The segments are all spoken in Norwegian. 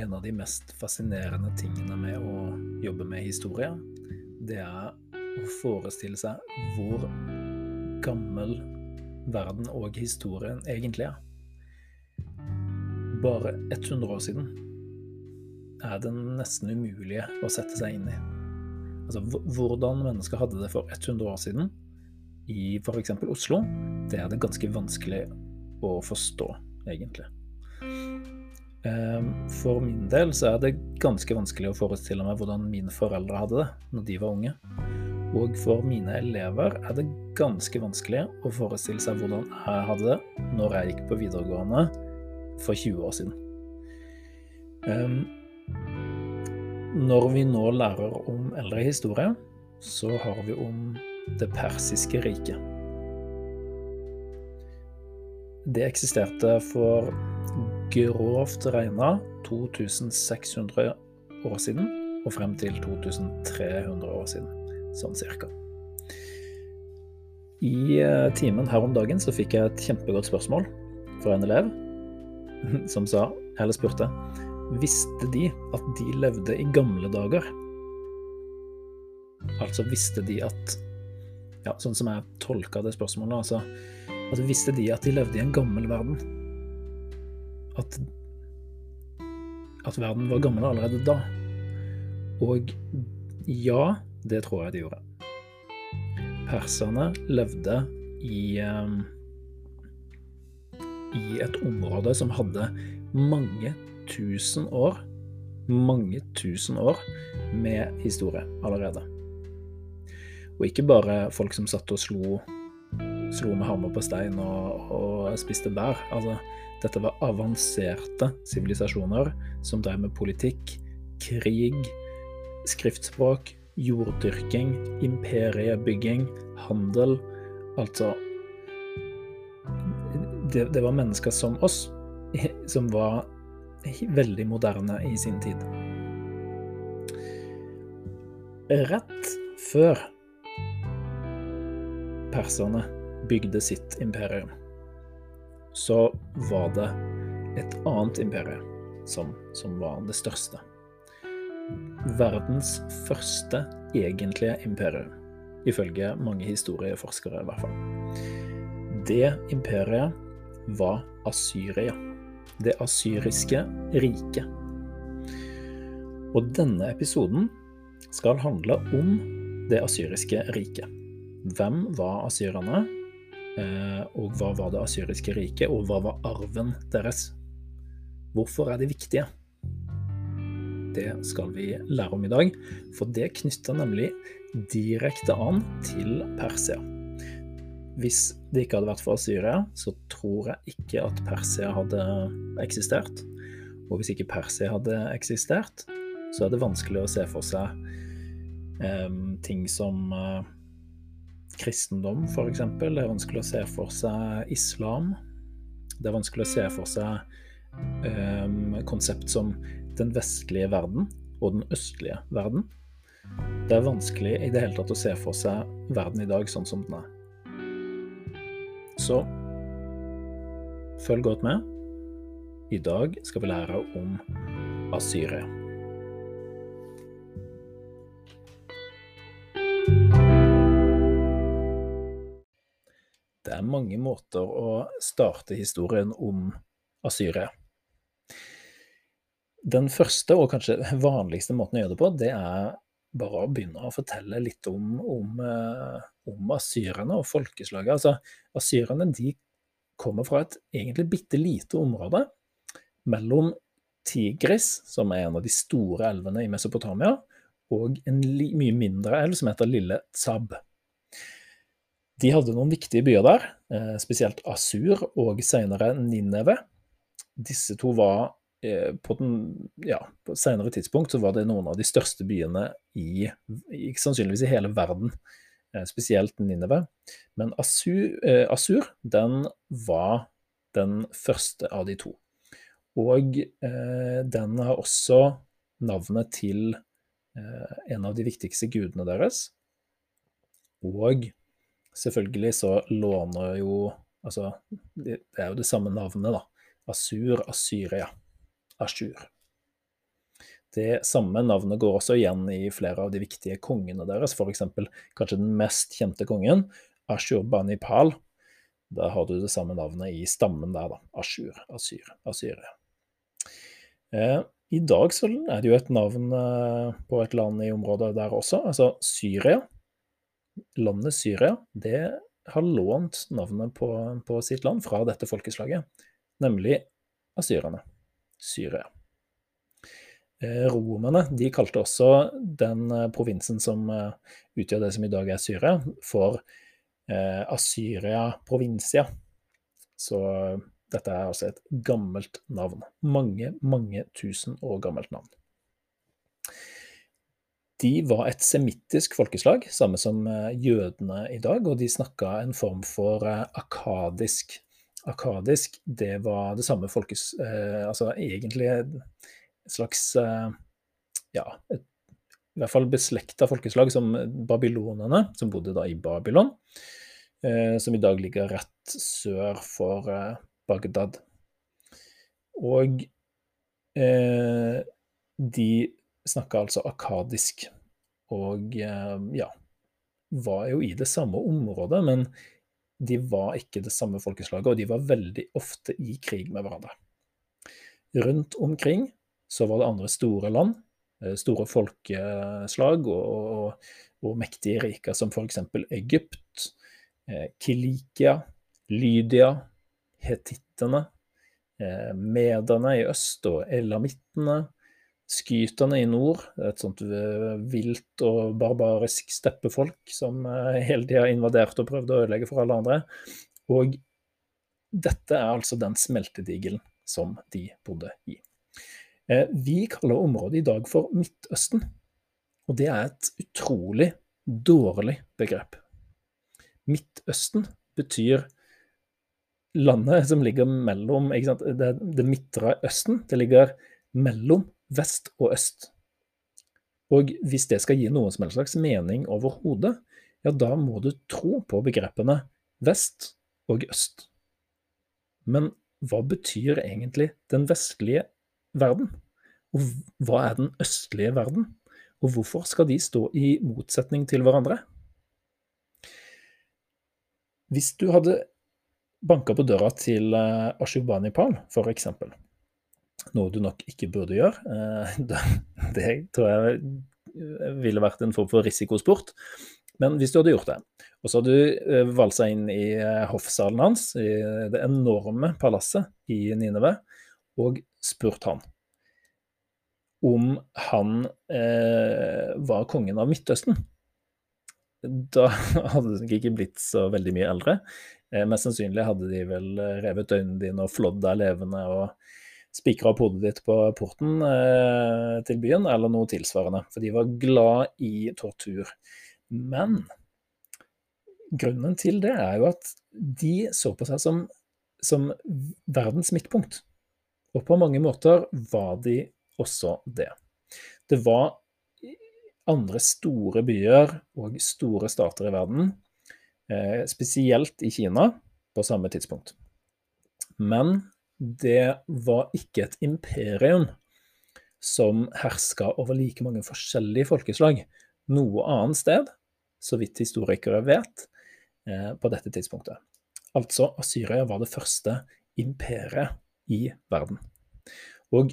en av de mest fascinerende tingene med å jobbe med historie, det er å forestille seg hvor gammel verden og historien egentlig er. Bare 100 år siden er det nesten umulige å sette seg inn i. Altså, hvordan mennesker hadde det for 100 år siden i f.eks. Oslo, det er det ganske vanskelig å forstå, egentlig. Ehm, for min del så er det ganske vanskelig å forestille meg hvordan mine foreldre hadde det når de var unge. Og for mine elever er det ganske vanskelig å forestille seg hvordan jeg hadde det når jeg gikk på videregående for 20 år siden. Um, når vi nå lærer om eldre historie, så har vi om det persiske riket. Det eksisterte for grovt regna 2600 år siden og frem til 2300 år siden, sånn cirka. I eh, timen her om dagen så fikk jeg et kjempegodt spørsmål fra en elev som sa, eller spurte, visste de at de levde i gamle dager? Altså visste de at Ja, sånn som jeg tolka det spørsmålet, altså, altså Visste de at de levde i en gammel verden? At, at verden var gammel allerede da? Og ja, det tror jeg de gjorde. Perserne levde i um, i et område som hadde mange tusen år, mange tusen år med historie allerede. Og ikke bare folk som satt og slo, slo med hammer på stein og, og spiste bær. Altså, dette var avanserte sivilisasjoner som drev med politikk, krig, skriftspråk, jorddyrking, imperiebygging, handel. Altså det, det, var mennesker som oss, som var veldig moderne i sin tid. Rett før perserne bygde sitt imperium, så var det et annet imperium som, som var det største. Verdens første egentlige imperium, ifølge mange historieforskere i hvert fall. Det imperiet var Asyria, det asyriske riket. Og denne episoden skal handle om det asyriske riket. Hvem var asyrerne, og hva var det asyriske riket, og hva var arven deres? Hvorfor er de viktige? Det skal vi lære om i dag, for det knytter nemlig direkte an til Persia. Hvis det ikke hadde vært for Syria, så tror jeg ikke at Persia hadde eksistert. Og hvis ikke Persia hadde eksistert, så er det vanskelig å se for seg um, ting som uh, kristendom, f.eks. Det er vanskelig å se for seg islam. Det er vanskelig å se for seg um, konsept som den vestlige verden og den østlige verden. Det er vanskelig i det hele tatt å se for seg verden i dag sånn som den er. Så følg godt med. I dag skal vi lære om Asyria. Det er mange måter å starte historien om Asyria. Den første, og kanskje vanligste måten å gjøre det på, det er bare å begynne å fortelle litt om, om, eh, om asyrerne og folkeslaget. Altså, asyrerne de kommer fra et egentlig bitte lite område mellom Tigris, som er en av de store elvene i Mesopotamia, og en mye mindre elv som heter Lille Tsab. De hadde noen viktige byer der, eh, spesielt Asur og senere Nineve. Disse to var Eh, på, den, ja, på et senere tidspunkt så var det noen av de største byene i, ikke sannsynligvis i hele verden, eh, spesielt Nineve. Men Asur, Asur, den var den første av de to. Og den har også navnet til en av de viktigste gudene deres. Og selvfølgelig så låner jo Altså, det, er jo det samme navnet, da. Asur, Asyria. Ashur. Det samme navnet går også igjen i flere av de viktige kongene deres, f.eks. kanskje den mest kjente kongen, Ashurbanipal. Da har du det samme navnet i stammen der, da. Ashur, Asyr, Asyria. Eh, I dag så er det jo et navn eh, på et land i området der også, altså Syria. Landet Syria, det har lånt navnet på, på sitt land fra dette folkeslaget, nemlig asyrerne. Syria. Eh, romerne de kalte også den provinsen som utgjør det som i dag er Syria, for Asyria provincia. Så dette er altså et gammelt navn. Mange, mange tusen år gammelt navn. De var et semittisk folkeslag, samme som eh, jødene i dag, og de snakka en form for eh, akadisk. Akadisk, det var det samme folkes... Eh, altså egentlig et slags eh, Ja, et, i hvert fall beslekta folkeslag som babylonerne, som bodde da i Babylon. Eh, som i dag ligger rett sør for eh, Bagdad. Og de snakka altså akadisk, og ja Var jo i det samme området, men de var ikke det samme folkeslaget, og de var veldig ofte i krig med hverandre. Rundt omkring så var det andre store land, store folkeslag og, og, og mektige riker, som f.eks. Egypt, Eh, Kilikia, Lydia, hetittene, eh, mederne i øst og elamittene, skyterne i nord, et sånt eh, vilt og barbarisk steppefolk som hele tida invaderte og prøvde å ødelegge for alle andre. Og dette er altså den smeltedigelen som de bodde i. Vi kaller området i dag for Midtøsten, og det er et utrolig dårlig begrep. Midtøsten betyr landet som ligger mellom det, det midtre Østen. Det ligger mellom vest og øst. Og hvis det skal gi noen som helst slags mening overhodet, ja, da må du tro på begrepene vest og øst. Men hva betyr egentlig den vestlige verden? Og hva er den østlige verden? Og hvorfor skal de stå i motsetning til hverandre? Hvis du hadde banka på døra til uh, for f.eks., noe du nok ikke burde gjøre, uh, det tror jeg ville vært en form for risikosport, men hvis du hadde gjort det, og så hadde du uh, valsa inn i uh, hoffsalen hans, i det enorme palasset i Nineve, og spurt han om han eh, var kongen av Midtøsten, da hadde de ikke blitt så veldig mye eldre. Eh, mest sannsynlig hadde de vel eh, revet øynene dine og flådd deg levende og spikra opp hodet ditt på porten eh, til byen, eller noe tilsvarende. For de var glad i tortur. Men grunnen til det er jo at de så på seg som, som verdens midtpunkt. Og på mange måter var de også det. Det var andre store byer og store stater i verden, eh, spesielt i Kina, på samme tidspunkt. Men det var ikke et imperium som herska over like mange forskjellige folkeslag noe annet sted, så vidt historikere vet, eh, på dette tidspunktet. Altså, Asyria var det første imperiet i verden. Og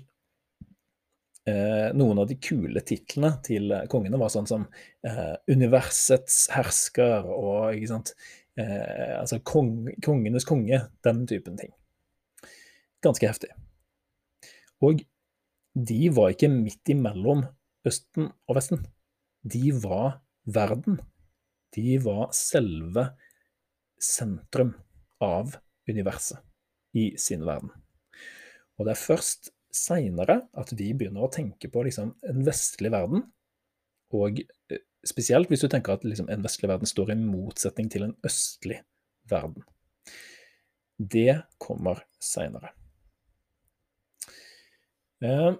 eh, noen av de kule titlene til kongene var sånn som eh, universets hersker og eh, altså kong, kongenes konge, den typen ting. Ganske heftig. Og de var ikke midt imellom Østen og Vesten. De var verden. De var selve sentrum av universet i sin verden. Og det er først seinere at vi begynner å tenke på liksom, en vestlig verden, og eh, spesielt hvis du tenker at liksom, en vestlig verden står i motsetning til en østlig verden. Det kommer seinere. Eh,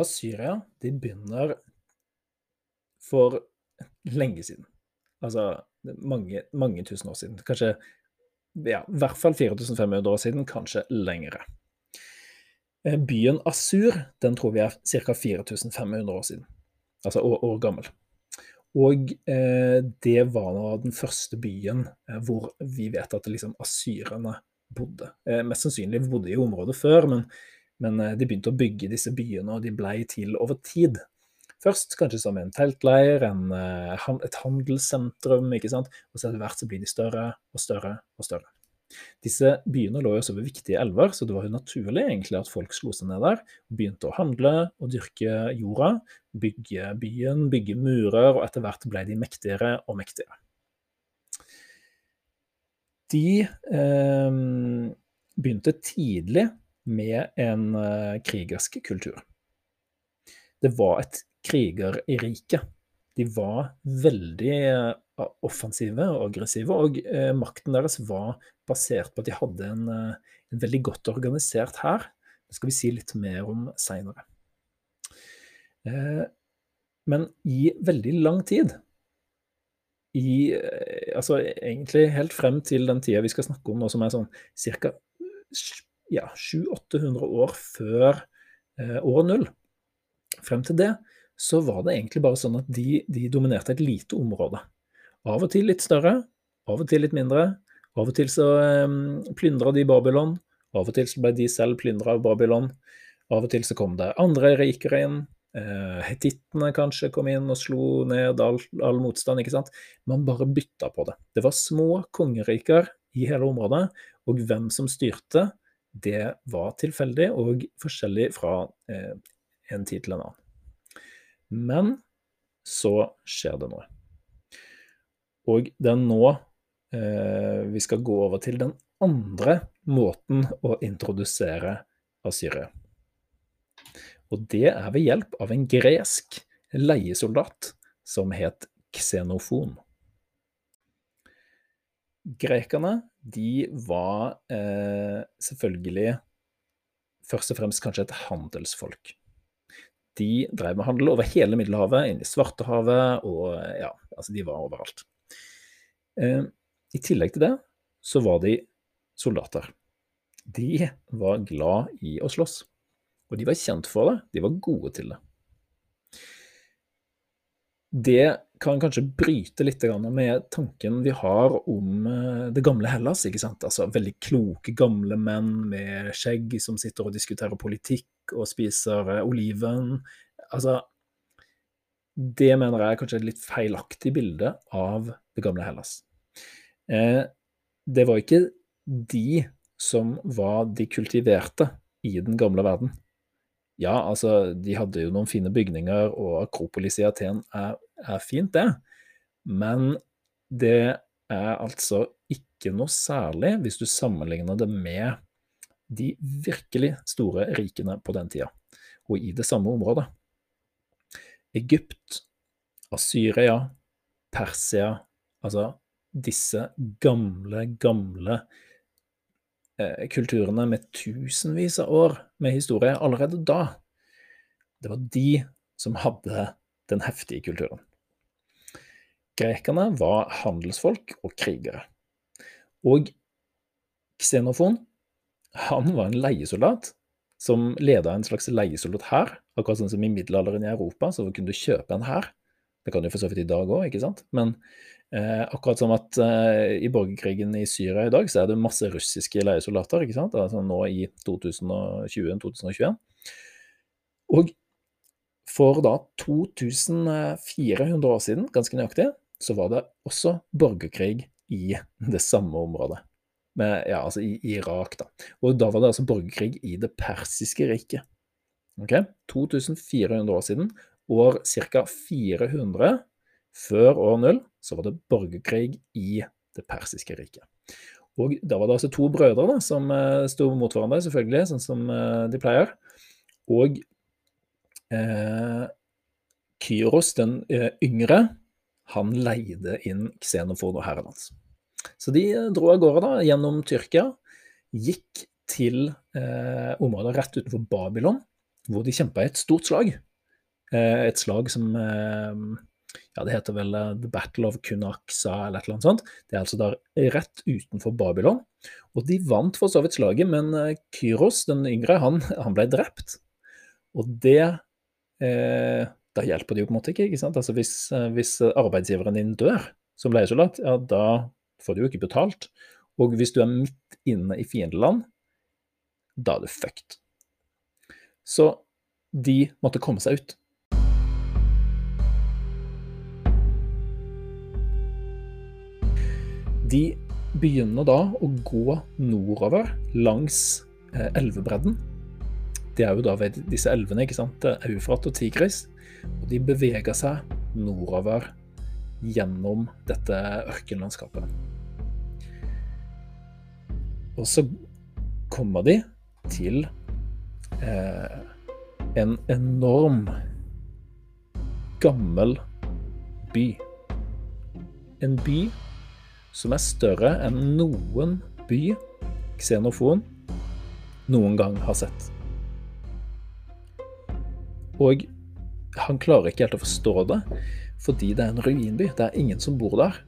Assyria de begynner for lenge siden. Altså mange, mange tusen år siden. Kanskje ja, i hvert fall 4500 år siden, kanskje lengre. Eh, byen Asur den tror vi er ca. 4500 år siden, altså år, år gammel. Og eh, det var den første byen eh, hvor vi vet at liksom, asyrerne bodde. Eh, mest sannsynlig bodde de i området før, men, men eh, de begynte å bygge disse byene, og de blei til over tid. Først kanskje som en teltleir, en, eh, et handelssentrum, ikke sant? og så etter hvert så blir de større og større og større. Disse byene lå jo også ved viktige elver, så det var jo naturlig egentlig at folk slo seg ned der. Begynte å handle og dyrke jorda, bygge byen, bygge murer, og etter hvert ble de mektigere og mektigere. De eh, begynte tidlig med en eh, krigersk kultur. Det var et krigerrike. De var veldig eh, offensive og aggressive, og eh, makten deres var basert på at de hadde en, eh, en veldig godt organisert hær. Det skal vi si litt mer om seinere. Eh, men i veldig lang tid, i, eh, altså egentlig helt frem til den tida vi skal snakke om nå, som er sånn ca. Ja, 700-800 år før eh, år null, frem til det, så var det egentlig bare sånn at de, de dominerte et lite område. Av og til litt større, av og til litt mindre. Av og til så eh, plyndra de Babylon, av og til så ble de selv plyndra av Babylon. Av og til så kom det andre rikere inn. Uh, Hetittene kanskje kom inn og slo ned all, all, motstand. ikke sant? Man bare bytta på det. Det var små kongeriker i hele området, og hvem som styrte, det var tilfeldig og forskjellig fra uh, en tid til en annen. Men så skjer det noe. Og det er nå eh, vi skal gå over til den andre måten å introdusere Asyria. Og det er ved hjelp av en gresk leiesoldat som het Xenofon. Grekerne de var eh, selvfølgelig først og fremst kanskje et handelsfolk. De drev med handel over hele Middelhavet, inn i Svartehavet, og ja, altså de var overalt. Eh, I tillegg til det så var de soldater. De var glad i å slåss, og de var kjent for det. De var gode til det. Det kan kanskje bryte litt med tanken vi har om eh, det gamle Hellas. ikke sant? Altså Veldig kloke gamle menn med skjegg som sitter og diskuterer politikk og spiser eh, oliven. Altså, det mener jeg er kanskje et litt feilaktig bilde av det gamle Hellas. Eh, det var ikke de som var de kultiverte i den gamle verden. Ja, altså, de hadde jo noen fine bygninger, og Akropolis i Aten er, er fint, det. Men det er altså ikke noe særlig hvis du sammenligner det med de virkelig store rikene på den tida, og i det samme området. Egypt, Asyria, Persia, altså disse gamle, gamle kulturene med tusenvis av år med historie allerede da. Det var de som hadde den heftige kulturen. Grekerne var handelsfolk og krigere. Og Xenofon han var en leiesoldat som leda en slags leiesoldat her, akkurat sånn som i middelalderen i Europa, så kunne du kjøpe en hær. Det kan du for så vidt i dag òg, ikke sant? Men Eh, akkurat som at eh, i borgerkrigen i Syria i dag, så er det masse russiske leiesoldater, ikke sant? Altså nå i 2020-2021. Og for da 2400 år siden, ganske nøyaktig, så var det også borgerkrig i det samme området. Med, ja, altså i Irak, da. Og da var det altså borgerkrig i det persiske riket. Ok? 2400 år siden. År ca. 400 før år null så var det borgerkrig i det persiske riket. Og Da var det altså to brødre da, som eh, sto mot hverandre, selvfølgelig, sånn som eh, de pleier. Og eh, Kyros den yngre, han leide inn Xenofon og herren hans. Så de dro av gårde da, gjennom Tyrkia, gikk til området rett utenfor Babylon, hvor de kjempa i et stort slag. et slag som ja, det heter vel uh, The Battle of Kunaksa eller et eller annet sånt. Det er altså der rett utenfor Babylon. Og de vant for så vidt slaget, men uh, Kyros, den yngre, han, han ble drept. Og det eh, Da hjelper det jo på en måte ikke. ikke sant? Altså Hvis, hvis arbeidsgiveren din dør som leiesoldat, ja, da får du jo ikke betalt. Og hvis du er midt inne i fiendeland, da er du fucked. Så de måtte komme seg ut. De begynner da å gå nordover langs eh, elvebredden. Det er jo da ved disse elvene, ikke sant? Eufrat og Tigris. Og de beveger seg nordover gjennom dette ørkenlandskapet. Og så kommer de til eh, en enorm, gammel by. En by som er større enn noen by Xenofon noen gang har sett. Og han klarer ikke helt å forstå det, fordi det er en ruinby. Det er ingen som bor der.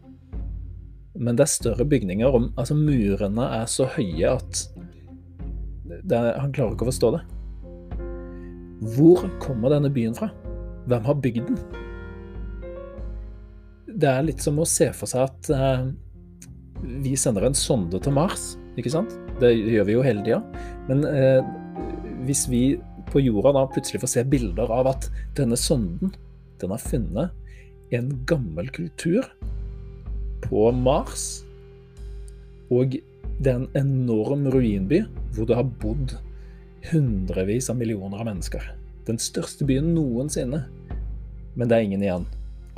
Men det er større bygninger, altså murene er så høye at er, han klarer ikke å forstå det. Hvor kommer denne byen fra? Hvem har bygd den? Det er litt som å se for seg at eh, vi sender en sonde til Mars, ikke sant? Det gjør vi jo hele tida. Men eh, hvis vi på jorda da plutselig får se bilder av at denne sonden den har funnet en gammel kultur på Mars, og det er en enorm ruinby hvor det har bodd hundrevis av millioner av mennesker. Den største byen noensinne. Men det er ingen igjen.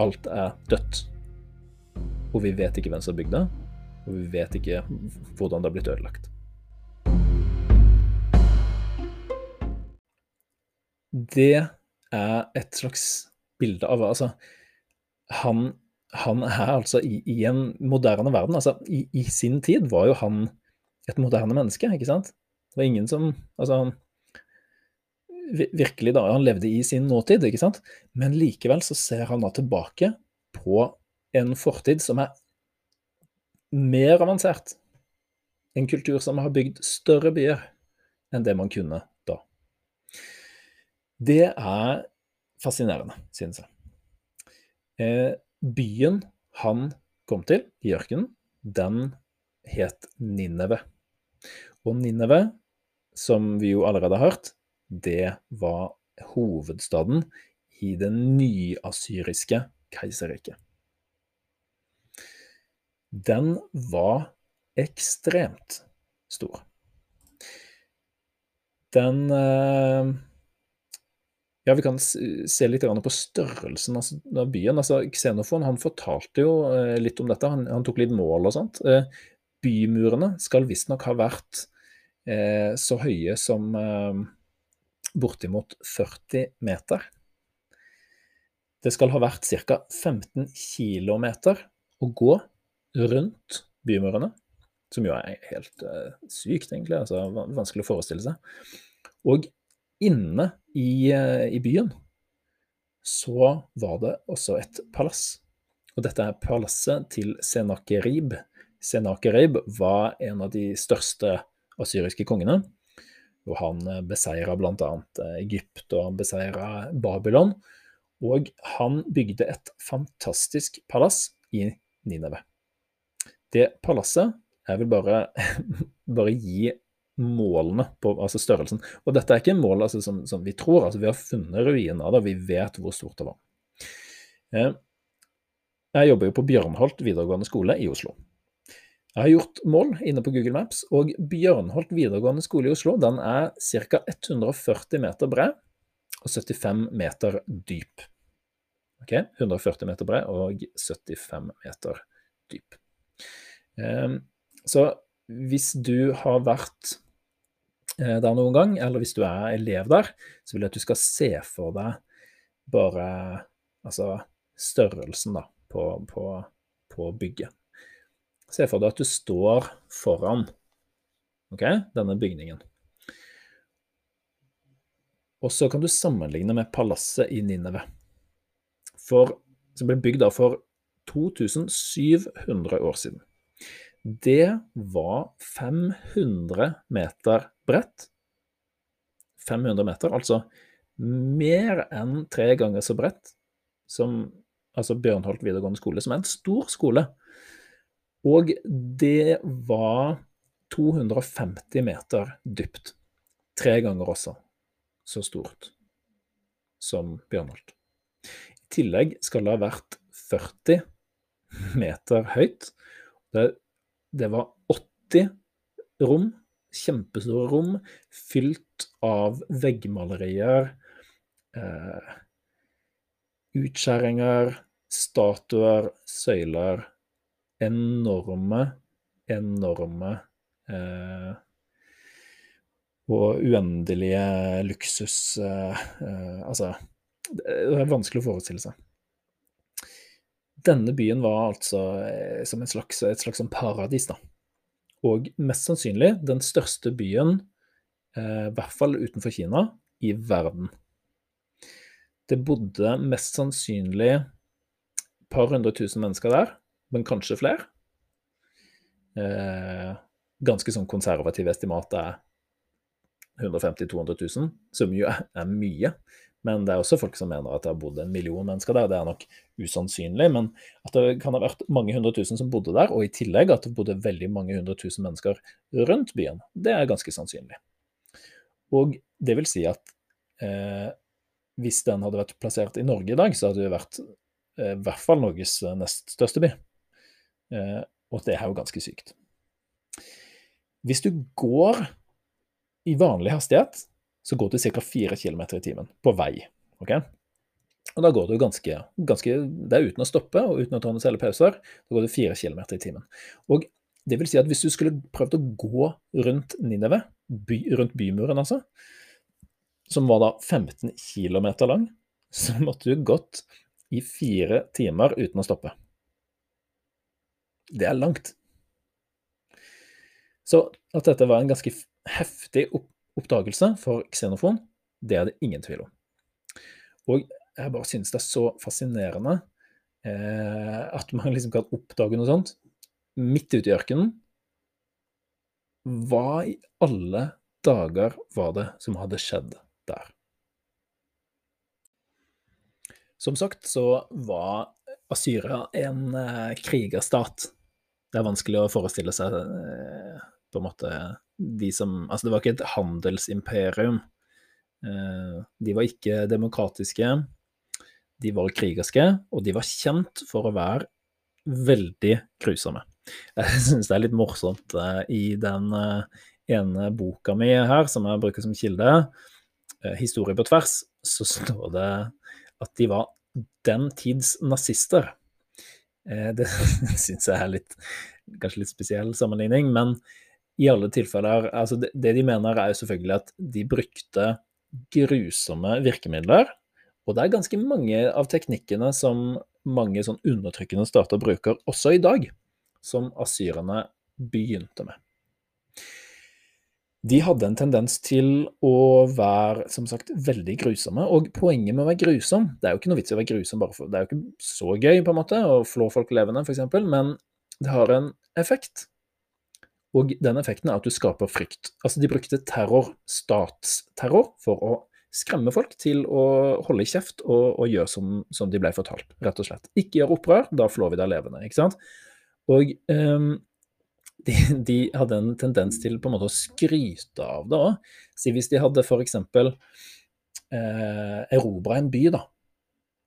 Alt er dødt. Og vi vet ikke hvem som har bygd det, og vi vet ikke hvordan det har blitt ødelagt. Det er et slags bilde av Altså, han, han er altså i, i, en moderne verden. Altså, i, i, sin tid var jo han et moderne menneske, ikke sant? Det var ingen som Altså, virkelig, da. Han levde i sin nåtid, ikke sant? Men likevel så ser han da tilbake på en fortid som er mer avansert. En kultur som har bygd større byer enn det man kunne da. Det er fascinerende, synes jeg. Eh, byen han kom til i ørkenen, den het Nineve. Og Nineve, som vi jo allerede har hørt, det var hovedstaden i det nyasyriske keiserriket den var ekstremt stor. Den eh, Ja, vi kan se litt på størrelsen av byen. Altså, Xenofon han fortalte jo eh, litt om dette. Han, han tok litt mål og sånt. Eh, bymurene skal visstnok ha vært så høye som bortimot 40 meter. Det skal ha vært ca. 15 km å gå rundt bymurene, som jo er helt uh, sykt, egentlig. altså Vanskelig å forestille seg. Og inne i, uh, i, byen så var det også et palass. Og dette er palasset til Senakerib. Senakerib var en av de største asyriske kongene. Og han eh, beseira bl.a. Egypt, og han beseira Babylon. Og han bygde et fantastisk palass i Nineve. Det palasset Jeg vil bare, bare gi målene på altså størrelsen. Og dette er ikke mål altså, som, som, vi tror. altså Vi har funnet ruiner av det, vi vet hvor stort det var. Eh, jeg jobber jo på Bjørnholt videregående skole i Oslo. Jeg har gjort mål inne på Google Maps, og Bjørnholt videregående skole i Oslo den er ca. 140 meter bred og 75 meter dyp. Ok, 140 meter bred og 75 meter dyp. Ehm, så hvis du har vært eh, der noen gang, eller hvis du er elev der, så vil jeg at du skal se for deg bare altså størrelsen da, på, på, på bygget. Se for deg at du står foran okay, denne bygningen. Og så kan du sammenligne med palasset i Nineve. Som ble bygd for 2700 år siden. Det var 500 meter bredt. 500 meter, altså mer enn tre ganger så bredt som altså Bjørnholt videregående skole, som er en stor skole. Og det var 250 meter dypt. Tre ganger også så stort som Bjørnholt. I tillegg skal det ha vært 40 meter høyt. Det, det var 80 rom, kjempestore rom, fylt av veggmalerier, eh, utskjæringer, statuer, søyler. Enorme, enorme eh, og uendelige luksus eh, eh, Altså, det er vanskelig å forestille seg. Denne byen var altså som som slags, et slags sånn paradis, da. Og mest sannsynlig den største byen, eh, i hvert fall utenfor Kina, i verden. Det bodde mest sannsynlig et par hundre tusen mennesker der, men kanskje flere. Eh, ganske sånn konservative estimat er 150 000-200 000, som jo er mye. Men det er også folk som mener at det har bodd en million mennesker der. Det er nok usannsynlig, men at det kan ha vært mange hundre tusen som bodde der, og i tillegg at det bodde veldig mange hundre tusen mennesker rundt byen, det er ganske sannsynlig. Og det vil si at eh, hvis den hadde vært plassert i Norge i dag, så hadde det vært eh, i hvert fall Norges nest største by. Eh, og det er jo ganske sykt. Hvis du går i vanlig hastighet, så går du ca. 4 km i timen på vei. ok? Og da går du ganske, ganske Det er uten å stoppe og uten å ta noen særlige pauser. Da går du 4 km i timen. Og det vil si at hvis du skulle prøvd å gå rundt Nineve, by, rundt bymuren altså, som var da 15 km lang, så måtte du gått i fire timer uten å stoppe. Det er langt. Så at dette var en ganske heftig oppdagelse for Xenofon, det er det ingen tvil om. Og jeg bare synes det er så fascinerende eh, at man liksom kan oppdage noe sånt midt ute i ørkenen. Hva i alle dager var det som hadde skjedd der? Som sagt så var Asyria en eh, krigerstat. Det er vanskelig å forestille seg eh, på en måte de som Altså, det var ikke et handelsimperium. Eh, de var ikke demokratiske. De var krigerske, og de var kjent for å være veldig grusomme. Jeg syns det er litt morsomt eh, i den eh, ene boka mi her, som jeg bruker som kilde, 'Historie på tvers', så står det at de var den tids nazister. Det syns jeg er litt, kanskje litt spesiell sammenligning, men i alle tilfeller altså det, det, de mener, er jo selvfølgelig at de brukte grusomme virkemidler. Og det er ganske mange av teknikkene som mange sånn undertrykkende stater bruker også i dag, som asyrerne begynte med. De hadde en tendens til å være som sagt, veldig grusomme. Og poenget med å være grusom Det er jo ikke noe vits i å være grusom bare for Det er jo ikke så gøy på en måte, å flå folk levende, f.eks., men det har en effekt. Og den effekten er at du skaper frykt. Altså, de brukte terror, statsterror, for å skremme folk til å holde kjeft og, og gjøre som, som, de ble fortalt, rett og slett. Ikke gjør opprør, da flår vi deg levende, ikke sant. Og um, de, de, hadde en tendens til på en måte å skryte av det òg. Si hvis de hadde f.eks. Eh, erobra en by, da.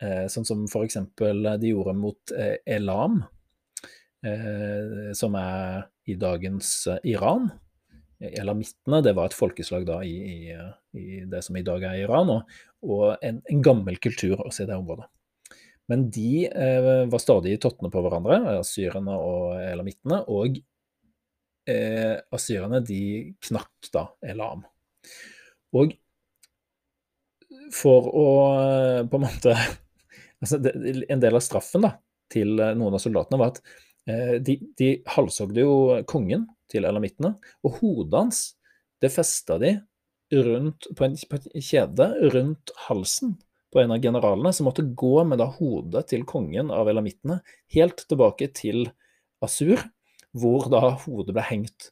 Eh, sånn som f.eks. de gjorde mot eh, Elam, som er i dagens eh, Iran. Elamittene det var et folkeslag da i, i, i, det som i dag er Iran, og, og en, en, gammel kultur også i det området. Men de eh, var stadig tottene på hverandre, asyrerne og elamittene, og eh, asyrerne de knakk da Elam. Og for å eh, på en måte altså En del av straffen da, til eh, noen av soldatene var at Eh, de, de halshogde jo kongen til elamittene, og hodet hans det festa de rundt, på, en, kjede rundt halsen på en av generalene som måtte gå med da hodet til kongen av elamittene helt tilbake til Asur, hvor da hodet ble hengt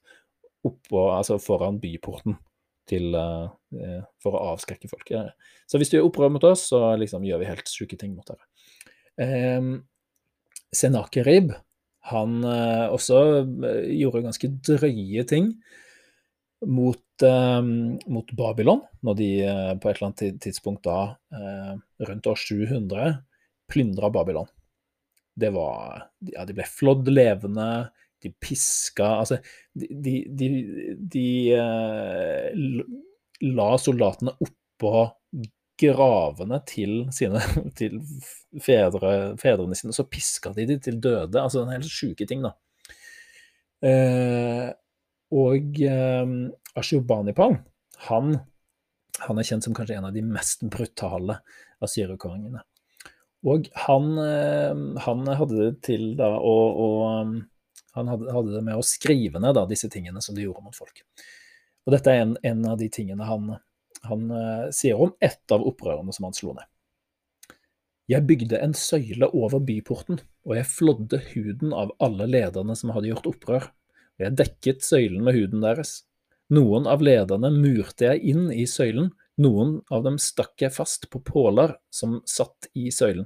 oppå, altså foran byporten til, uh, for å avskrekke folk. Så hvis du gjør opprør mot oss, så liksom gjør vi helt sjuke ting mot dere. Um, Senakerib, han uh, også gjorde ganske drøye ting mot, um, mot, Babylon, når de på et eller annet tidspunkt da, rundt år 700, plyndra Babylon. Det var Ja, de ble flådd levende de piska Altså, de, de, de uh, la soldatene oppå gravene til, sine, til fedre, fedrene sine, så piska de dem til døde. Altså en helt sjuke ting, da. Eh, og eh, Ashurbanipal, han, han er kjent som kanskje en av de mest brutale asyrerkongene. Og han, han, hadde det til da å, å han hadde, hadde, det med å skrive ned da, disse tingene som de gjorde mot folk. Og Dette er en, en av de tingene han, han uh, sier om ett av opprørene som han slo ned. Jeg bygde en søyle over byporten, og jeg flådde huden av alle lederne som hadde gjort opprør, og jeg dekket søylen med huden deres. Noen av lederne murte jeg inn i søylen, noen av dem stakk jeg fast på påler som satt i søylen.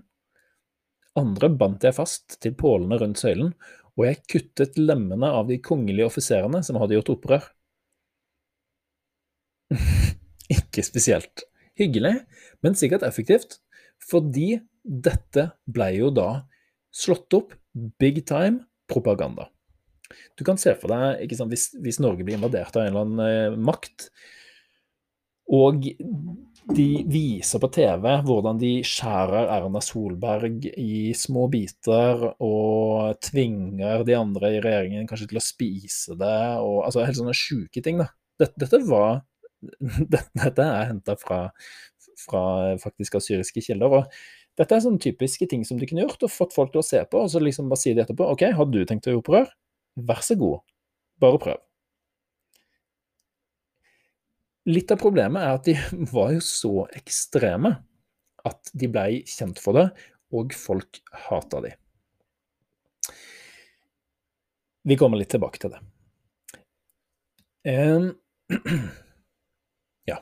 Andre bandt jeg fast til pålene rundt søylen, og jeg kuttet lemmene av de kongelige offiserene som hadde gjort opprør. Ikke spesielt hyggelig, men sikkert effektivt, fordi dette ble jo da slått opp big time propaganda. Du kan se for deg ikke sant, hvis, hvis, Norge blir invadert av en eller annen eh, makt, og de viser på TV hvordan de skjærer Erna Solberg i små biter og tvinger de andre i regjeringen kanskje til å spise det, og altså helt sånne sjuke ting, da. Dette, dette var Dette er henta fra, fra faktisk asyriske kilder. og Dette er sånne typiske ting som de kunne gjort og fått folk til å se på, og så liksom bare sier de etterpå OK, har du tenkt å gjøre opprør? Vær så god, bare prøv. Litt av problemet er at de var jo så ekstreme at de blei kjent for det, og folk hata de. Vi kommer litt tilbake til det. Um, ja.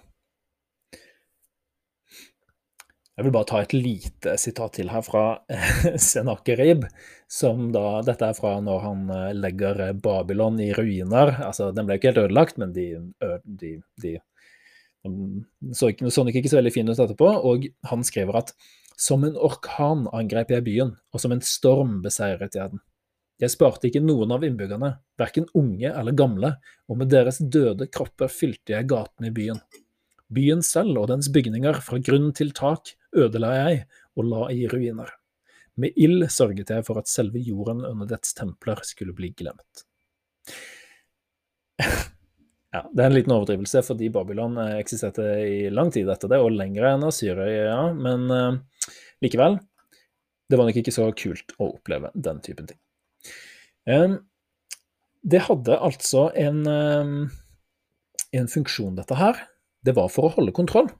Jeg vil bare ta et lite sitat til her fra Senakerib, som da Dette er fra når han eh, legger Babylon i ruiner. Altså, den ble ikke helt ødelagt, men de, de, de så, så nok ikke så veldig fin ut etterpå, og han skriver at som en orkan angrep jeg byen, og som en storm beseiret jeg den. Jeg sparte ikke noen av innbyggerne, verken unge eller gamle, og med deres døde kropper fylte jeg gatene i byen. Byen selv og dens bygninger, fra grunn til tak, ødela jeg og la i ruiner. Med ild sørget jeg for at selve jorden under dets templer skulle bli glemt. Ja, Det er en liten overdrivelse, fordi Babylon eh, eksisterte i lang tid etter det, og lenger enn Asyria, ja. Men uh, likevel, det var nok ikke så kult å oppleve den typen ting. Um, det hadde altså en, um, en funksjon, dette her. Det var for å holde kontroll.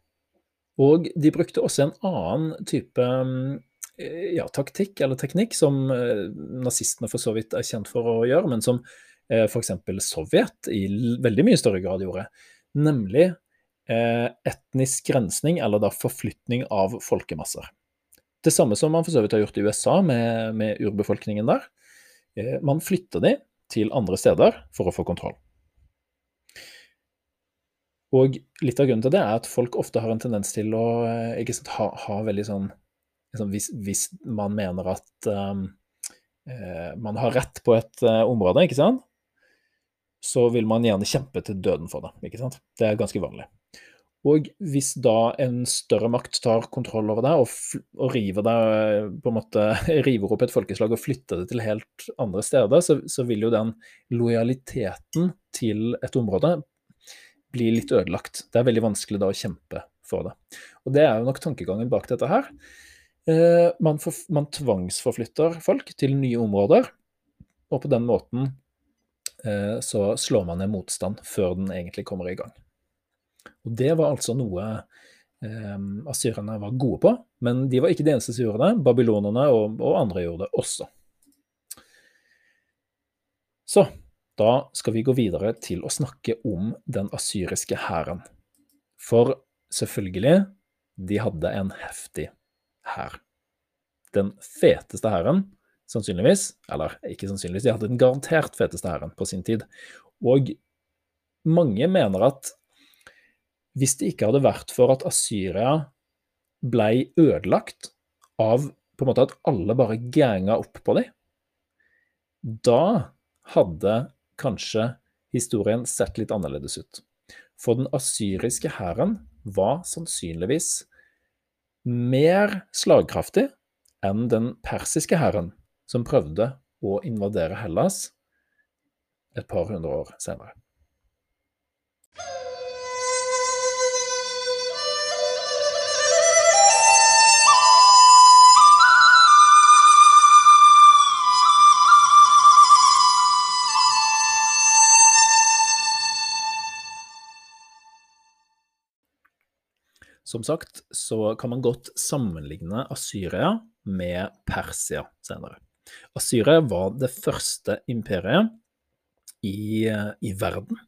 Og de brukte også en annen type um, ja, taktikk eller teknikk, som uh, nazistene for så vidt er kjent for å gjøre, men som Eh, f.eks. Sovjet i veldig mye større grad gjorde, nemlig eh, etnisk grensning, eller da forflytning av folkemasser. Det samme som man for så vidt har gjort i USA med, med urbefolkningen der. Eh, man flytter de til andre steder for å få kontroll. Og litt av grunnen til det er at folk ofte har en tendens til å sant, ha, ha, veldig sånn liksom, hvis, hvis, man mener at um, eh, man har rett på et uh, område, ikke sant, så vil man gjerne kjempe til døden for det. ikke sant? Det er ganske vanlig. Og hvis da en større makt tar kontroll over deg og, og river, deg, på en måte, river opp et folkeslag og flytter det til helt andre steder, så, så, vil jo den lojaliteten til et område bli litt ødelagt. Det er veldig vanskelig da å kjempe for det. Og det er jo nok tankegangen bak dette her. Eh, man, for, man tvangsforflytter folk til nye områder, og på den måten Eh, så slår man ned motstand før den egentlig kommer i gang. Og Det var altså noe eh, asyrerne var gode på. Men de var ikke de eneste som gjorde det. Babylonerne og, og andre gjorde det også. Så da skal vi gå videre til å snakke om den asyriske hæren. For selvfølgelig, de hadde en heftig hær. Den feteste hæren, sannsynligvis, eller ikke sannsynligvis, de hadde den garantert feteste hæren på sin tid. Og mange mener at hvis det ikke hadde vært for at Asyria blei ødelagt av på en måte at alle bare ganga opp på dem, da hadde kanskje historien sett litt annerledes ut. For den asyriske hæren var sannsynligvis mer slagkraftig enn den persiske hæren, som prøvde å invadere Hellas et par hundre år senere. Som sagt så kan man godt sammenligne Asyria med Persia senere. Asyria var det første imperiet i, i verden,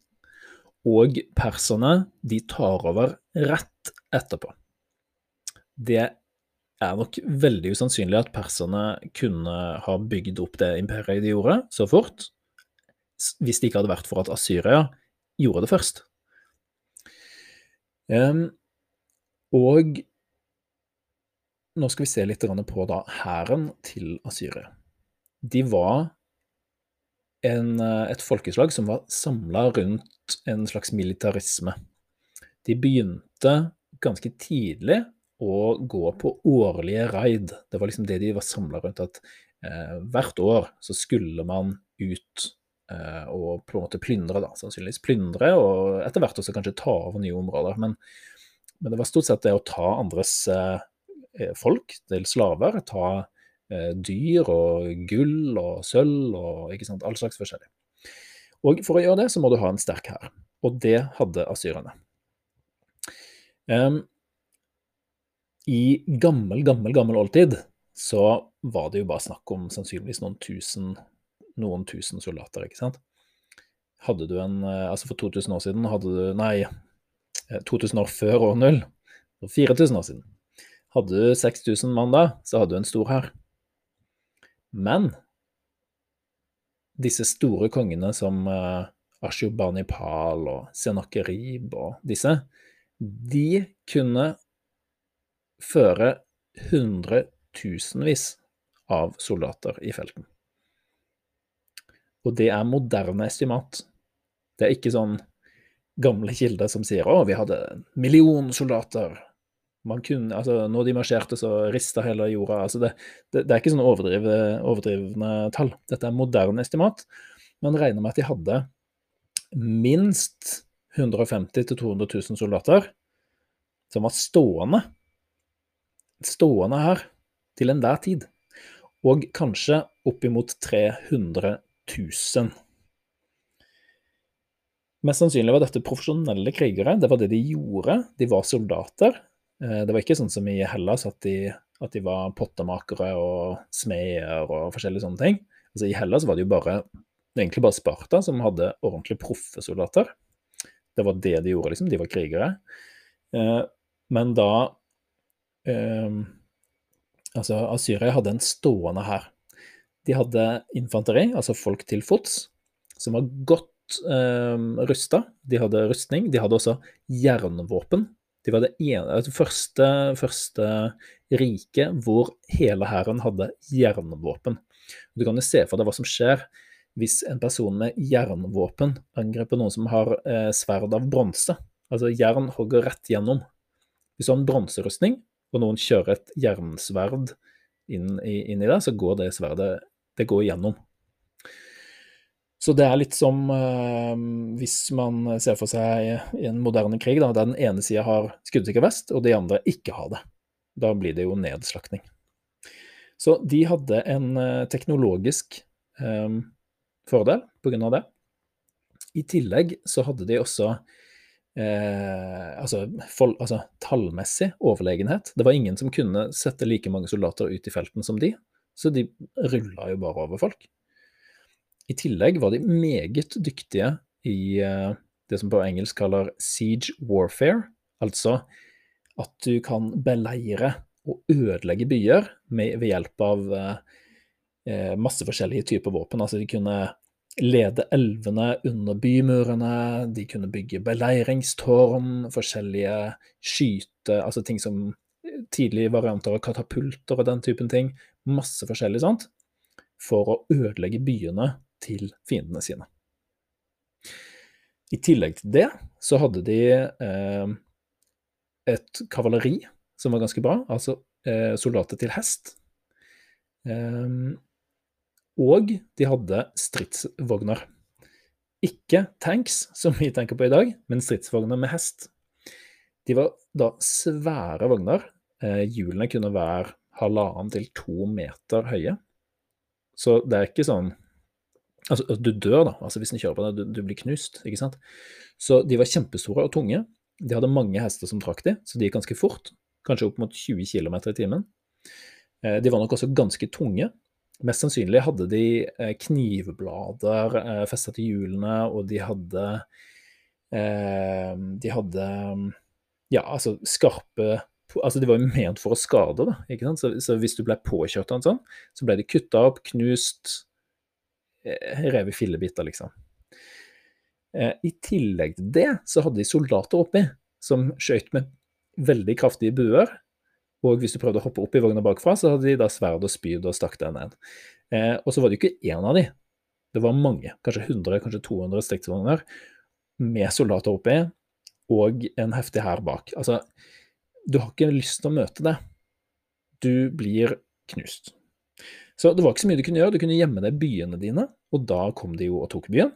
og perserne de tar over rett etterpå. Det er nok veldig usannsynlig at perserne kunne ha bygd opp det imperiet de gjorde, så fort, hvis det ikke hadde vært for at Asyria gjorde det først. Um, og nå skal vi se litt på da hæren til Asyria. De var en, et folkeslag som var samla rundt en slags militarisme. De begynte ganske tidlig å gå på årlige raid. Det var liksom det de var samla rundt. At eh, hvert år så skulle man ut eh, og på en måte plyndre, da, sannsynligvis plyndre, og etter hvert også kanskje ta over nye områder. Men men det var stort sett det å ta andres eh, eh, folk til slaver. Ta eh, dyr og gull og sølv og ikke sant, all slags forskjellig. Og for å gjøre det, så må du ha en sterk hær. Og det hadde asyrerne. Um, I gammel, gammel, gammel oldtid så var det jo bare snakk om sannsynligvis noen tusen, noen tusen soldater, ikke sant. Hadde du en Altså for 2000 år siden hadde du Nei, 2000 eh, år før år null, for 4000 år siden. Hadde du 6000 mann da, så hadde du en stor hær. Men disse store kongene som uh, Ashurbanipal og Senakerib og disse, de kunne føre hundretusenvis av soldater i felten. Og det er moderne estimat. Det er ikke sånn gamle kilder som sier å, vi hadde en million soldater. Man kunne, altså, når de marsjerte, så rista hele jorda. Altså det, det, det, er ikke sånn overdrivende tall. Dette er moderne estimat. Man regner med at de hadde minst 150 000-200 000 soldater som var stående stående her til enhver tid. Og kanskje oppimot 300 000 Mest sannsynlig var dette profesjonelle krigere. Det var det de gjorde. De var soldater. Eh, det var ikke sånn som i Hellas, at de, at de var pottemakere og smeder og forskjellige sånne ting. Altså, I Hellas var det jo bare, egentlig bare Sparta som hadde ordentlig proffe soldater. Det var det de gjorde, liksom. De var krigere. Eh, men da eh, Altså, Asyria hadde en stående hær. De hadde infanteri, altså folk til fots, som var godt eh, rusta. De hadde rustning. De hadde også jernvåpen. De var det ene, det første, første riket hvor hele hæren hadde jernvåpen. Du kan jo se for deg hva som skjer hvis en person med jernvåpen angriper noen som har eh, sverd av bronse. Altså jern hogger rett gjennom. Hvis du har en bronserustning, og noen kjører et jernsverd inn i, inn i det, så går det sverdet det går gjennom. Så det er litt som eh, hvis man ser for seg i en moderne krig, da, der den ene sida har skuddsikker vest, og de andre ikke har det. Da blir det jo nedslakting. Så de hadde en uh, teknologisk eh, fordel av det. I tillegg så hadde de også eh, altså, for, altså, tallmessig overlegenhet. Det var ingen som kunne sette like mange soldater ut i felten som de, så de rulla jo bare over folk. I tillegg var de meget dyktige i eh, det som på engelsk kaller siege warfare, altså at du kan beleire og ødelegge byer med, ved hjelp av eh, eh masse forskjellige typer våpen. Altså de kunne lede elvene under bymurene, de kunne bygge beleiringstårn, forskjellige skyte... Altså ting som tidlige varianter av katapulter og den typen ting. Masse forskjellig sånt. For å ødelegge byene til fiendene sine. I tillegg til det så hadde de eh, et kavaleri som var ganske bra, altså eh, soldater til hest. Eh, og de hadde stridsvogner. Ikke tanks, som vi tenker på i dag, men stridsvogner med hest. De var da svære vogner. Eh, hjulene kunne være halvannen til to meter høye. Så det er ikke sånn Altså, du dør, da, altså hvis du kjører på deg. du, du, blir knust, ikke sant. Så de var kjempestore og tunge. De hadde mange hester som trakk de, så de gikk ganske fort. Kanskje opp mot 20 km i timen. Eh, de var nok også ganske tunge. Mest sannsynlig hadde de eh, knivblader eh, festa til hjulene, og de hadde De hadde ja, altså skarpe Altså, de var jo ment for å skade, da. ikke sant? Så, så hvis du ble påkjørt av en sånn, så ble de kutta opp, knust, revet fillebiter, liksom. Eh, I tillegg til det så hadde de soldater oppi, som skjøt med veldig kraftige buer. Og hvis du prøvde å hoppe opp i vogna bakfra, så hadde de da sverd og spyd og stakk deg ned. Eh, og så var det jo ikke én av de. Det var mange, kanskje 100, kanskje 200 stridsvogner med soldater oppi og en heftig hær bak. Altså, du har ikke lyst til å møte det. Du blir knust. Så det var ikke så mye du kunne gjøre. Du kunne gjemme deg i byene dine, og da kom de jo og tok byen.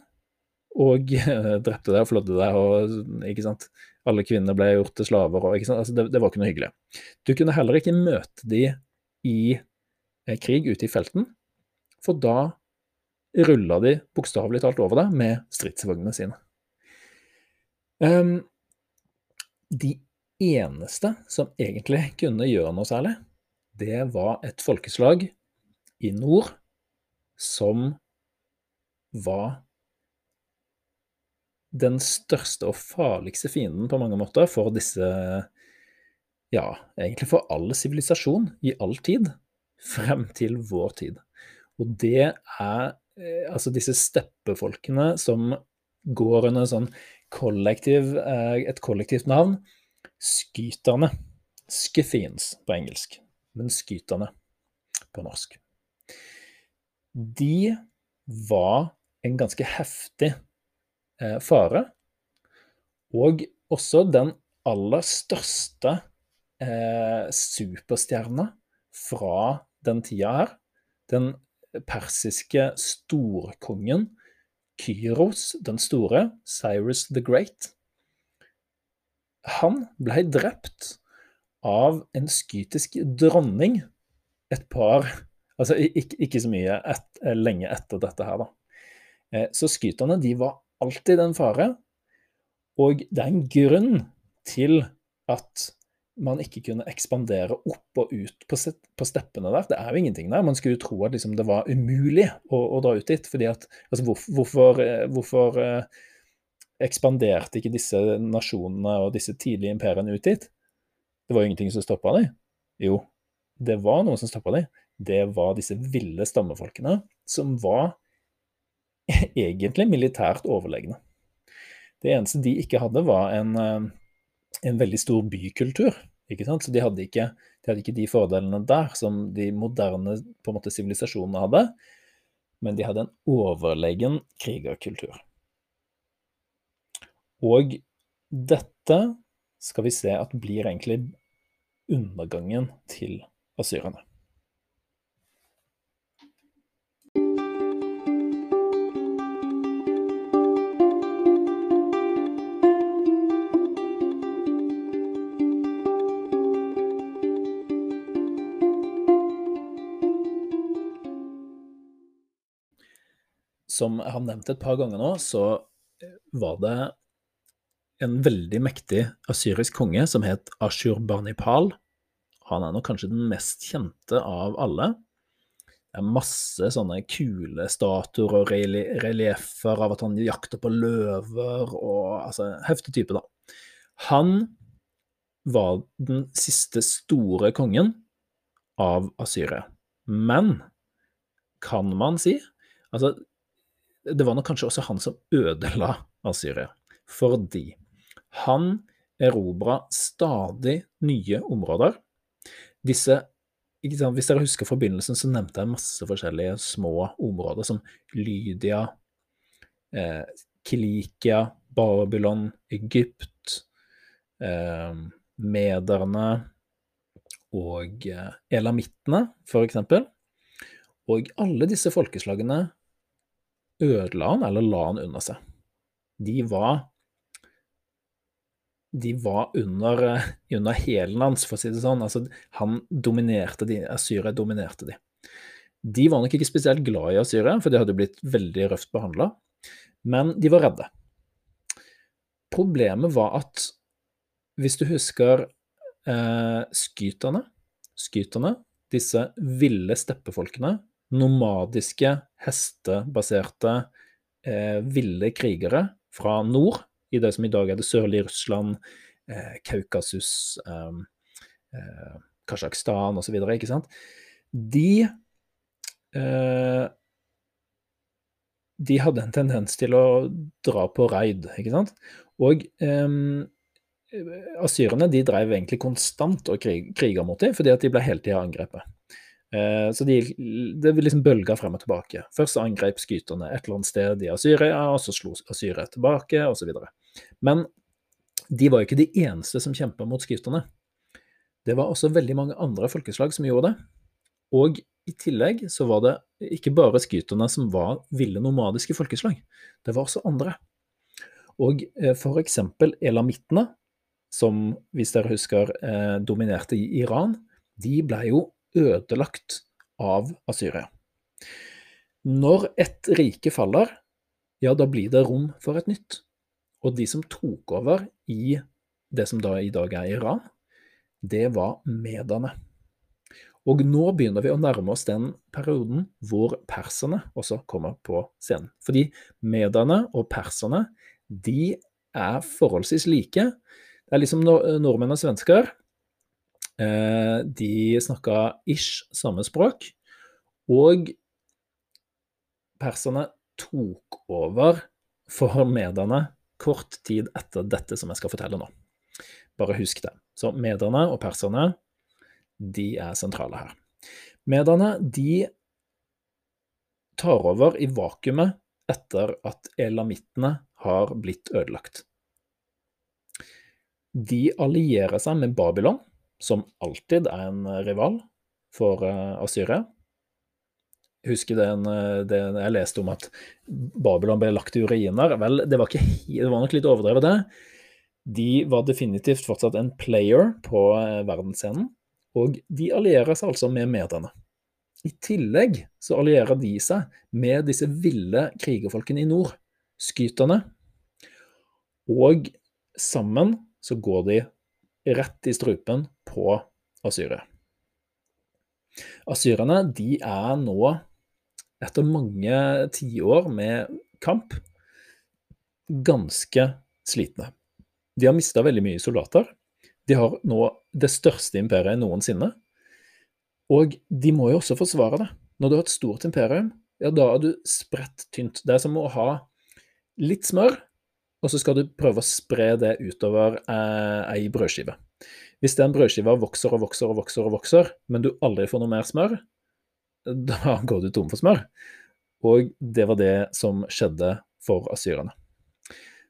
Og drepte deg og flådde deg, og ikke sant. Alle kvinner ble gjort til slaver, og ikke sant. Altså, det, det, var ikke noe hyggelig. Du kunne heller ikke møte de i eh, krig ute i felten, for da rulla de bokstavelig talt over deg med stridsvognene sine. Um, de eneste som egentlig kunne gjøre noe særlig, det var et folkeslag i nord som var den største og farligste fienden på mange måter for disse Ja, egentlig for all sivilisasjon i all tid, frem til vår tid. Og det er eh, altså disse steppefolkene som går under sånn kollektiv, eh, et kollektivt navn. Skyterne. Skytheans på engelsk, men skyterne på norsk de var en ganske heftig eh, fare. Og også den aller største eh, superstjerna fra den tida her. Den persiske storkongen Kyros den store, Cyrus the Great. Han ble drept av en skytisk dronning et par Altså ikke, ikke så mye et, eh, lenge etter dette her, da. Eh, så skyterne de var alltid en fare, og det er en grunn til at man ikke kunne ekspandere opp og ut på, steppene der. Det er jo ingenting der. Man skulle jo tro at liksom det var umulig å, å, dra ut dit. fordi at, altså hvorfor, hvorfor, eh, hvorfor ekspanderte ikke disse nasjonene og disse tidlige imperiene ut dit? Det var jo ingenting som stoppa dem. Jo, det var noe som stoppa dem det var disse ville stammefolkene, som var egentlig militært overlegne. Det eneste de ikke hadde, var en, eh, en veldig stor bykultur. Så de hadde ikke, de hadde ikke de fordelene der som de moderne måte sivilisasjonene hadde, men de hadde en overlegen krigerkultur. Og dette skal vi se at blir egentlig undergangen til asyrerne. Som jeg har nevnt et par ganger nå, så eh, var det en veldig mektig asyrisk konge som het Ashurbanipal. Han er nok kanskje den mest kjente av alle. Det er masse sånne kule statuer og relieffer av at han jakter på løver og Altså, heftig type, da. Han var den siste store kongen av Asyria. Men kan man si Altså, det var nok kanskje også han som ødela Asyria. Fordi han erobra stadig nye områder. Disse Hvis dere husker fra begynnelsen, så nevnte jeg masse forskjellige små områder, som Lydia, eh, Kilikia, Babylon, Egypt, eh, mederne og eh, elamittene, eksempel. Og alle disse folkeslagene ødela han, eller la han under seg. De var de var under, eh, under hælen hans, for å si det sånn. Altså, han dominerte de, Asyria dominerte de. De var nok ikke spesielt glad i Asyria, for de hadde blitt veldig røft behandla, men de var redde. Problemet var at hvis du husker eh, skyterne, skyterne, disse ville steppefolkene, nomadiske, hestebaserte, eh, ville krigere fra nord, i det som i dag er det sørlige Russland, eh, Kaukasus, eh, eh, Kasjokstan osv., ikke sant, de eh, De hadde en tendens til å dra på raid, ikke sant. Og eh, asyrerne de drev egentlig konstant og krig, kriga mot dem, fordi at de ble hele tida angrepet. Eh, så de, det liksom bølga frem og tilbake. Først angrep skyterne et eller annet sted i Asyria, og så slo Asyria tilbake, osv. Men de var jo ikke de eneste som kjempa mot skyterne. Det var også veldig mange andre folkeslag som gjorde det. Og i tillegg så var det ikke bare skyterne som var ville nomadiske folkeslag, det var også andre. Og eh, for eksempel elamittene, som hvis dere husker eh, dominerte i Iran, de ble jo ødelagt av Asyria. Når et rike faller, ja, da blir det rom for et nytt. Og de som tok over i det som da i dag er Iran, det var mederne. Og nå begynner vi å nærme oss den perioden hvor perserne også kommer på scenen. Fordi mederne og perserne, de er forholdsvis like. Det er liksom nordmenn og svensker. Eh, de snakka ish samme språk, og perserne tok over for mederne kort tid etter dette som jeg skal fortelle nå. Bare husk det. Så mederne og perserne, de er sentrale her. Mederne, de tar over i vakuumet etter at elamittene har blitt ødelagt. De allierer seg med Babylon, som alltid er en rival for uh, Asyria. Husker den, den, det jeg leste om at Babylon ble lagt i uriner. Vel, det var, ikke, det var nok litt overdrevet, det. De var definitivt fortsatt en player på verdensscenen, og de allierer seg altså med mediene. I tillegg så allierer de seg med disse ville krigerfolkene i nord, skyterne, og sammen så går de rett i strupen på Asyria. Asyrerne de er nå, etter mange tiår med kamp, ganske slitne. De har mista veldig mye soldater. De har nå det største imperiet noensinne. Og de må jo også forsvare det. Når du har et stort imperium, ja, da er du spredt tynt. Det er som å ha litt smør, og så skal du prøve å spre det utover eh, ei brødskive. Hvis den brødskiva vokser og vokser og vokser, og vokser, men du aldri får noe mer smør, da går du tom for smør. Og det var det som skjedde for asyrerne.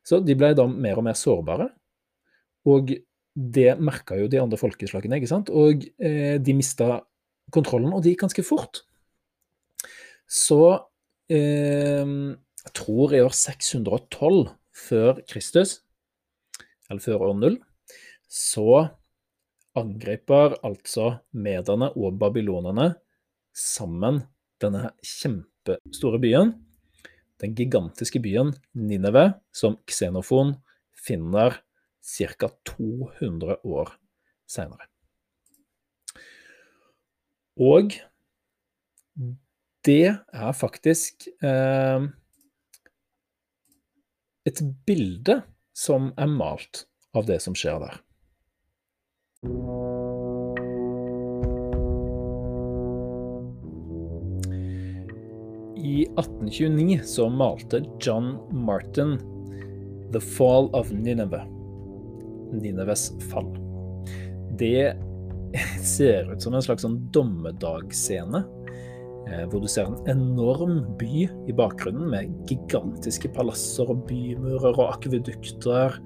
Så de ble da mer og mer sårbare, og det merka jo de andre folkeslagene, ikke sant? Og eh, de mista kontrollen, og det gikk ganske fort. Så eh, jeg tror i år 612 før Kristus, eller før år null, så angriper altså mederne og babylonerne sammen denne kjempestore byen, den gigantiske byen Nineve, som Xenofon finner ca. 200 år seinere. Og det er faktisk eh, et bilde som er malt av det som skjer der. I 1829 så malte John Martin 'The Fall of Nineveh'. Nineves fall. Det ser ut som en slags sånn dommedagsscene. Eh, hvor du ser en enorm by i bakgrunnen med gigantiske palasser og bymurer og akvedukter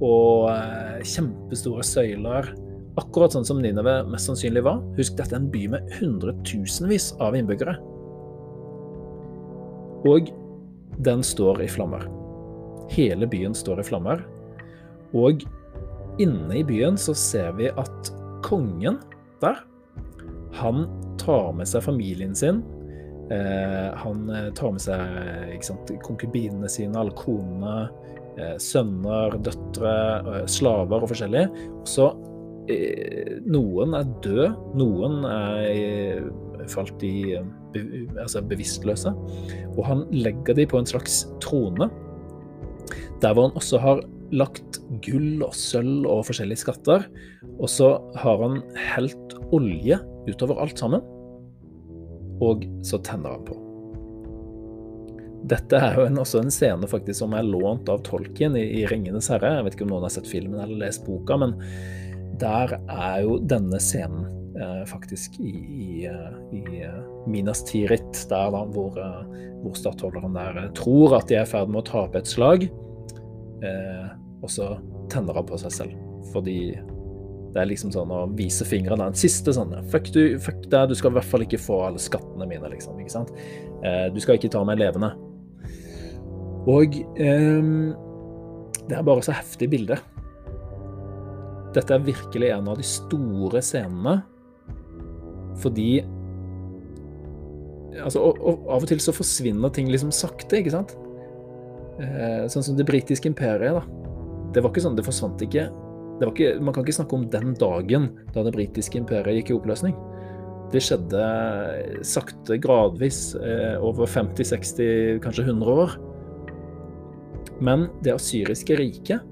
og eh, kjempestore søyler. Akkurat sånn som Nineve mest sannsynlig var. Husk, dette er en by med hundretusenvis av innbyggere. Og den står i flammer. Hele byen står i flammer. Og inne i byen så ser vi at kongen der, han tar med seg familien sin. Eh, han eh, tar med seg sant, konkubinene sine, alle konene, eh, sønner, døtre, slaver og forskjellig. Så noen er døde, noen er falt i altså bevisstløse. Og han legger dem på en slags trone, der hvor han også har lagt gull og sølv og forskjellige skatter. Og så har han helt olje utover alt sammen, og så tenner han på. Dette er jo en, også en scene faktisk som er lånt av Tolkien i, i 'Ringenes herre'. Jeg vet ikke om noen har sett filmen eller lest boka, men der er jo denne scenen eh, faktisk i, i, eh, i, eh, Minas Tirith, der da, hvor, eh, hvor stattholderen der tror at de er i ferd med å tape et slag. Eh, og så tenner han på seg selv, fordi det er liksom sånn å vise fingrene. En siste sånn Fuck, du, fuck deg, du skal i hvert fall ikke få alle skattene mine, liksom. ikke sant? Eh, du skal ikke ta meg levende. Og eh, det er bare så heftig bilde. Dette er virkelig en av de store scenene, fordi Altså, og, og, av og til så forsvinner ting liksom sakte, ikke sant? Eh, sånn som det britiske imperiet, da. Det var ikke sånn, det forsvant ikke ikke, man kan ikke snakke om den dagen da det britiske imperiet gikk i oppløsning. Det skjedde sakte, gradvis, eh, over 50-60, kanskje 100 år. Men det asyriske riket,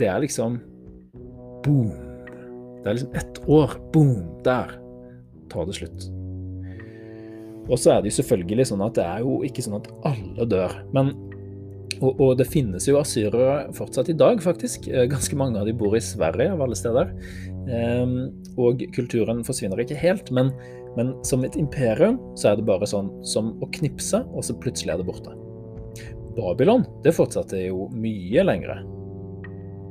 det er liksom boom. Det er liksom ett år. Boom! Der tar det slutt. Og så er det jo selvfølgelig sånn at det er jo ikke sånn at alle dør. Men og, og, det finnes jo asyrere fortsatt i dag, faktisk. Eh, ganske mange av de bor i Sverige, av alle steder. Um, og kulturen forsvinner ikke helt, men, men, som et imperium så er det bare sånn som å knipse, og så plutselig er det borte. Babylon det fortsatte jo mye lengre.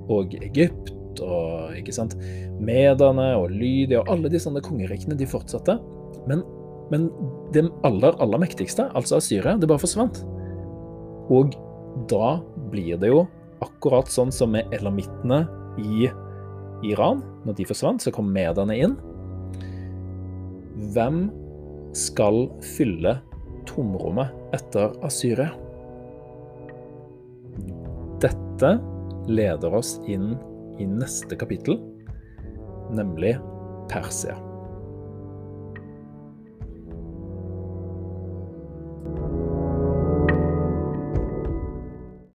Og Egypt og ikke sant, Mederne og Lydia og alle de sånne kongerikene de fortsatte. Men, men det aller, aller mektigste, altså Asyria, det bare forsvant. Og da blir det jo akkurat sånn som med elamittene i Iran. Når de forsvant, så kom mediene inn. Hvem skal fylle tomrommet etter Asyria? Dette leder oss inn i neste kapittel, nemlig Persia.